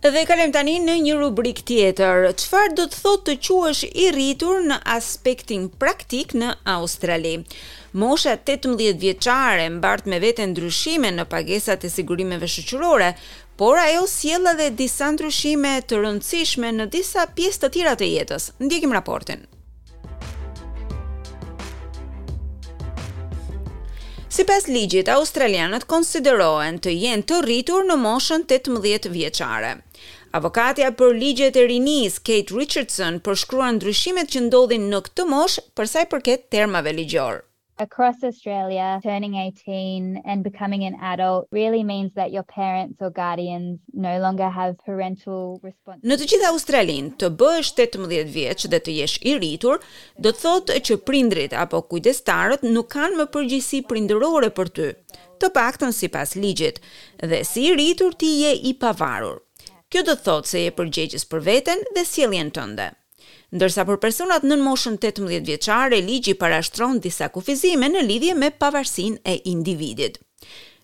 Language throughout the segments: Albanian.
Dhe kalojmë tani në një rubrikë tjetër. Çfarë do të thotë të quhesh i rritur në aspektin praktik në Australi? Mosha 18 vjeçare mbart me vete ndryshime në pagesat e sigurimeve shoqërore, por ajo sjell edhe disa ndryshime të rëndësishme në disa pjesë të tjera të jetës. Ndjekim raportin. Sipas ligjit, australianët konsiderohen të jenë të rritur në moshën 18 vjeçare. Avokatja për ligjet e rinisë, Kate Richardson, përshkruan ndryshimet që ndodhin në këtë moshë për sa i përket termave ligjorë. Across Australia, turning eighteen and becoming an adult really means that your parents or guardians no longer have parental responsibility. Në të gjithë Australinë, të bëhesh tetëmbëdhjetë vjeç dhe të jesh i rritur, do të thotë që prindërit apo kujdestarët nuk kanë më përgjegjësi prindërore për ty, të paktën sipas ligjit, dhe si i rritur ti je i pavarur. Kjo do të thotë se je përgjegjës për veten dhe sjelljen tënde. Ndërsa për personat nën moshën tetëmbëdhjetë vjeçare, ligji parashtron disa kufizime në lidhje me pavarësinë e individit.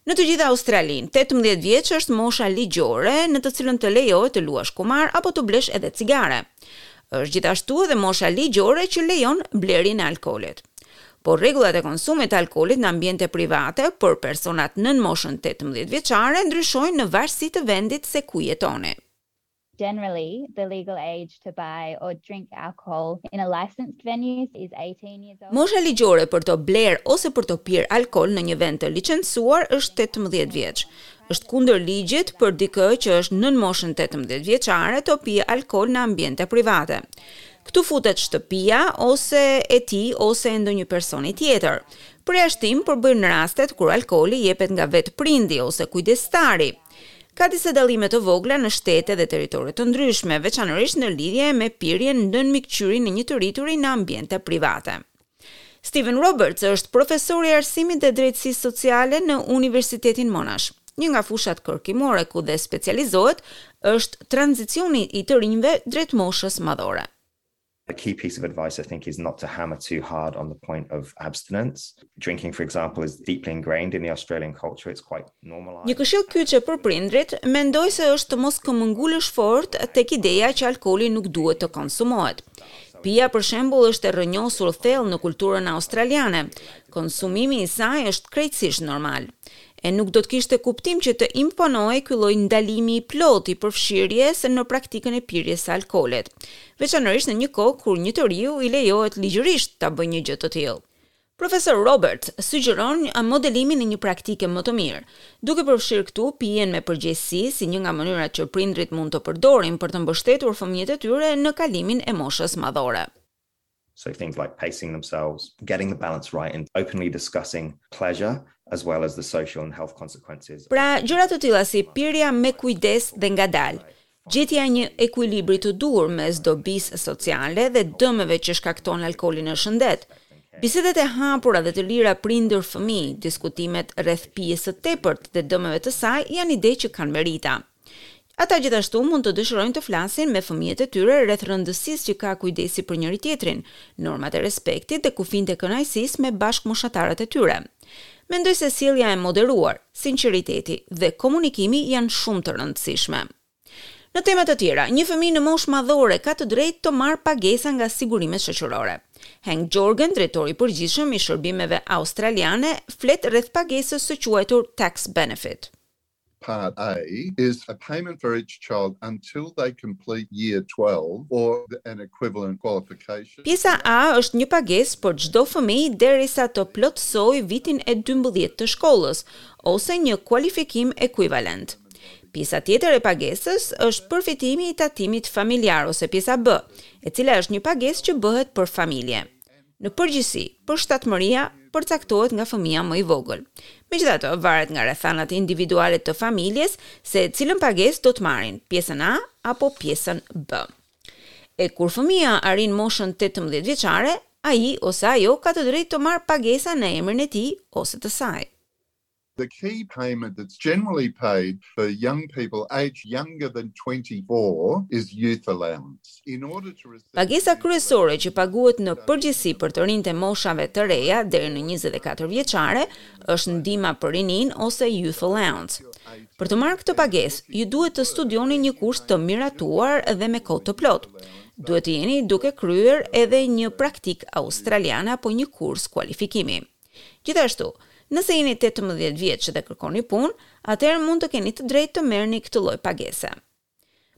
Në të gjithë Australinë, tetëmbëdhjetë vjeç është mosha ligjore në të cilën të lejohet të luash kumar apo të blesh edhe cigare. Është gjithashtu edhe mosha ligjore që lejon blerjen e alkoolit. Por rregullat e konsumit të alkoolit në ambiente private për personat nën moshën tetëmbëdhjetë vjeçare ndryshojnë në varësi të vendit se ku jetoni. Generally, the legal age to buy or drink alcohol in a licensed venue is eighteen years old. Mosha ligjore për të blerë ose për të pirë alkool në një vend të licencuar është tetëmbëdhjetë vjeç. Është kundër ligjit për dikë që është nën moshën tetëmbëdhjetë vjeçare të pijë alkool në ambiente private. Këtu futet shtëpia ose e tij ose e ndonjë personi tjetër. Përjashtim përbëjnë rastet kur alkooli jepet nga vetë prindi ose kujdestari, Ka disa dallime të vogla në shtete dhe territore të ndryshme, veçanërisht në lidhje me pirjen nën mbikëqyrjen e një të rrituri në ambiente private. Steven Roberts është profesor i arsimit dhe drejtësisë sociale në Universitetin Monash. Një nga fushat kërkimore ku dhe specializohet është tranzicioni i të rinjve drejt moshës madhore. A key piece of advice, I think, is not to hammer too hard on the point of abstinence. Drinking, for example, is deeply ingrained in the Australian culture. It's quite normalized. Një këshillë kyçe për prindërit, mendoj se është të mos këmbëngulësh fort tek ideja që alkooli nuk duhet të konsumohet. Pija, për shembull, është e rrënjosur thellë në kulturën australiane. Konsumimi i saj është krejtësisht normal. E nuk do të kishte kuptim që të imponohej ky lloj ndalimi i plotë i përfshirjes në praktikën e pirjes së alkoolit. veçanërisht në një kohë kur një të riu i lejohet ligjërisht ta bëjë një gjë të tillë. Profesor Roberts sugjeron modelimin e një praktike më të mirë, duke përfshirë këtu pijen me përgjegjësi si një nga mënyrat që prindërit mund të përdorin për të mbështetur fëmijët e tyre në kalimin e moshës madhore. So things like pacing themselves, getting the balance right and openly discussing pleasure as well as the social and health consequences. Pra, gjëra të tilla si pirja me kujdes dhe ngadalë, gjetja e një ekuilibri të duhur mes dobisë sociale dhe dëmeve që shkakton alkooli në shëndet. Bisedat e hapura dhe të lira prindër-fëmijë, diskutimet rreth pijes së tepërt dhe dëmeve të saj janë ide që kanë merita. Ata gjithashtu mund të dëshirojnë të flasin me fëmijët e tyre rreth rëndësisë që ka kujdesi për njëri-tjetrin, normat e respektit dhe kufijtë e kënaqësisë me bashkëmoshatarët e tyre. Mendoj se sjellja e moderuar, sinqeriteti dhe komunikimi janë shumë të rëndësishme. Në tema të tjera, një fëmijë në moshë madhore ka të drejtë të marrë pagesa nga sigurimet shoqërore. Hank Jongen, drejtori i përgjithshëm i shërbimeve australiane, flet rreth pagesës së quajtur tax benefit. Part A is a payment for each child until they complete year twelve or an equivalent qualification. Pjesa A është një pagesë për çdo fëmijë derisa të plotësojë vitin e dymbëdhjetë të shkollës ose një kualifikim ekuivalent. Pjesa tjetër e pagesës është përfitimi i tatimit familjar ose pjesa B, e cila është një pagesë që bëhet për familje. Në përgjithësi, përshtatshmëria përcaktohet nga fëmija më i vogël. Megjithatë, varet nga rrethanat individuale të familjes se cilën pagesë do të marrin, pjesën A apo pjesën B. E kur fëmija arrin moshën 18 vjeçare, ai ose ajo ka të drejtë të marrë pagesa në emrin e tij ose të saj. The key payment that's generally paid for young people aged younger than 24 is youth allowance. In order to receive Pagesa kryesore që paguhet në përgjithësi për të rinjtë e moshave të reja deri në 24 vjeçare është ndihma për rininë ose youth allowance. Për të marrë këtë pagesë, ju duhet të studioni një kurs të miratuar dhe me kohë të plotë. Duhet të jeni duke kryer edhe një praktikë australiane apo një kurs kualifikimi. Gjithashtu, nëse jeni tetëmbëdhjetë vjeç dhe kërkoni punë, atëherë mund të keni të drejtë të merrni këtë lloj pagese.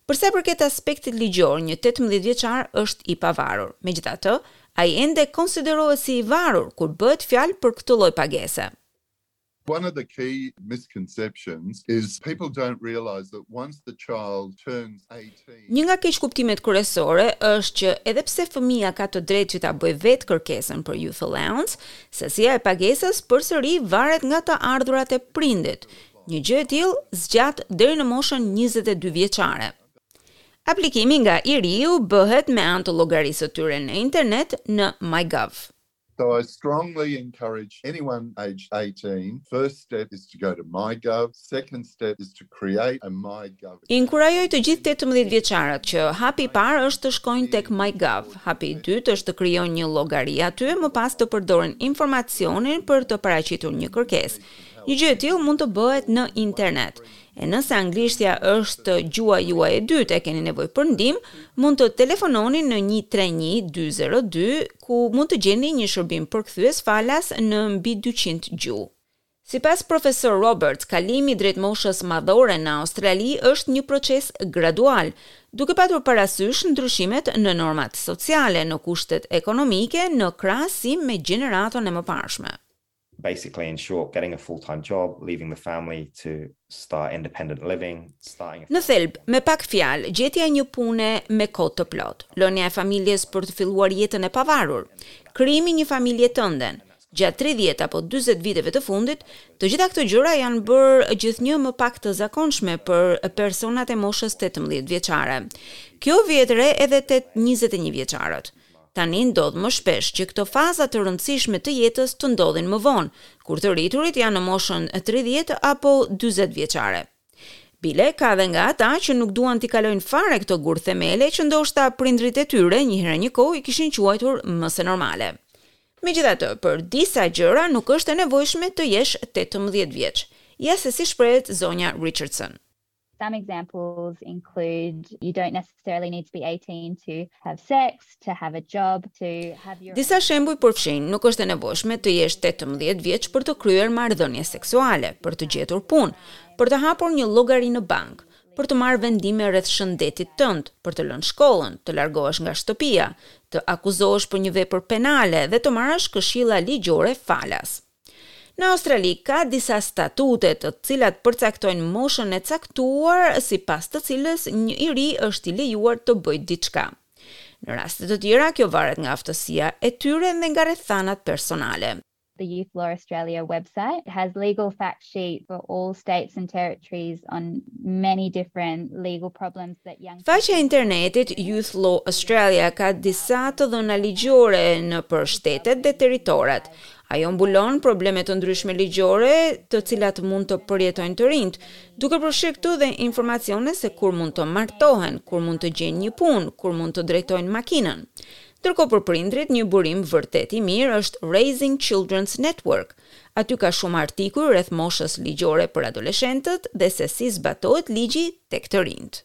Për sa i përket aspektit ligjor, një tetëmbëdhjetë vjeçar është i pavarur. Megjithatë, ai ende konsiderohet si i varur kur bëhet fjalë për këtë lloj pagese. One of the key misconceptions is people don't realize that once the child turns 18. Një nga keqkuptimet kryesore është që edhe pse fëmija ka të drejtë që ta bëjë vetë kërkesën për Youth Allowance, sasia e pagesës përsëri varet nga të ardhurat e prindit, një gjë e tillë zgjat deri në moshën njëzet e dy vjeçare. Aplikimi nga i riu bëhet me anë të llogarisë së tyre në internet në MyGov. So I strongly encourage anyone aged 18, first step is to go to MyGov, second step is to create a MyGov. I inkurajoj të gjithë tetëmbëdhjetë vjeçarët që hapi i parë është të shkojnë tek MyGov, hapi i dytë është të krijojnë një llogari aty e më pas të përdorin informacionin për të paraqitur një kërkesë. Një gjë e tillë mund të bëhet në internet. E nëse anglishtja është gjuha juaj e dytë e keni nevojë për ndihmë, mund të telefononi në një tre një dy zero dy ku mund të gjeni një shërbim përkthyes falas në mbi dyqind gjuhë. Sipas profesor Roberts, kalimi drejt moshës madhore në Australi është një proces gradual, duke patur parasysh ndryshimet në normat sociale, në kushtet ekonomike në krahasim me gjeneratën e mëparshme. basically in short getting a full time job, leaving the family to start independent living, starting a family. Në thelb, me pak fjalë, gjetja e një pune me kohë të plotë, lënia e familjes për të filluar jetën e pavarur, krijimi i një familjeje tënden, gjatë tridhjetë apo dyzet viteve të fundit, të gjitha këto gjëra janë bërë gjithnjë më pak të zakonshme për personat e moshës tetëmbëdhjetë vjeçare. Kjo vihet re edhe te njëzet e një vjeçarët. Tani ndodh më shpesh që këto faza të rëndësishme të jetës të ndodhin më vonë, kur të rriturit janë në moshën tridhjetë apo dyzet vjeçare. Bile, ka dhe nga ata që nuk duan t'i kalojnë fare këto gur themele që ndoshta prindërit e tyre njëherë e një kohë i kishin quajtur më se normale. Megjithatë, për disa gjëra nuk është e nevojshme të jesh tetëmbëdhjetë vjeç. Ja se si shprehet zonja Richardson. Some examples include you don't necessarily need to be 18 to have sex, to have a job, to have your Disa shembuj përfshijnë nuk është e nevojshme të jesh 18 vjeç për të kryer marrëdhënie seksuale, për të gjetur punë, për të hapur një llogari në bankë, për të marrë vendime rreth shëndetit tënd, për të lënë shkollën, të largohesh nga shtëpia, të akuzohesh për një vepër penale dhe të marrësh këshilla ligjore falas. Në Australi ka disa statute të cilat përcaktojnë moshën e caktuar sipas të cilës një i ri është i lejuar të bëjë diçka. Në raste të tjera kjo varet nga aftësia e tyre dhe nga rrethanat personale. The Youth Law Australia website has legal fact sheet for all states and territories on many different legal problems that young people Faqja e internetit Youth Law Australia ka disa të dhëna ligjore nëpër shtetet dhe territoret. Ajo mbulon probleme të ndryshme ligjore të cilat mund të përjetojnë të rinjtë, duke përfshirë këtu dhe informacione se kur mund të martohen, kur mund të gjejnë një punë, kur mund të drejtojnë makinën. Ndërkohë për prindërit një burim vërtet i mirë është Raising Children's Network. Aty ka shumë artikuj rreth moshës ligjore për adoleshentët dhe se si zbatohet ligji tek të rinjtë.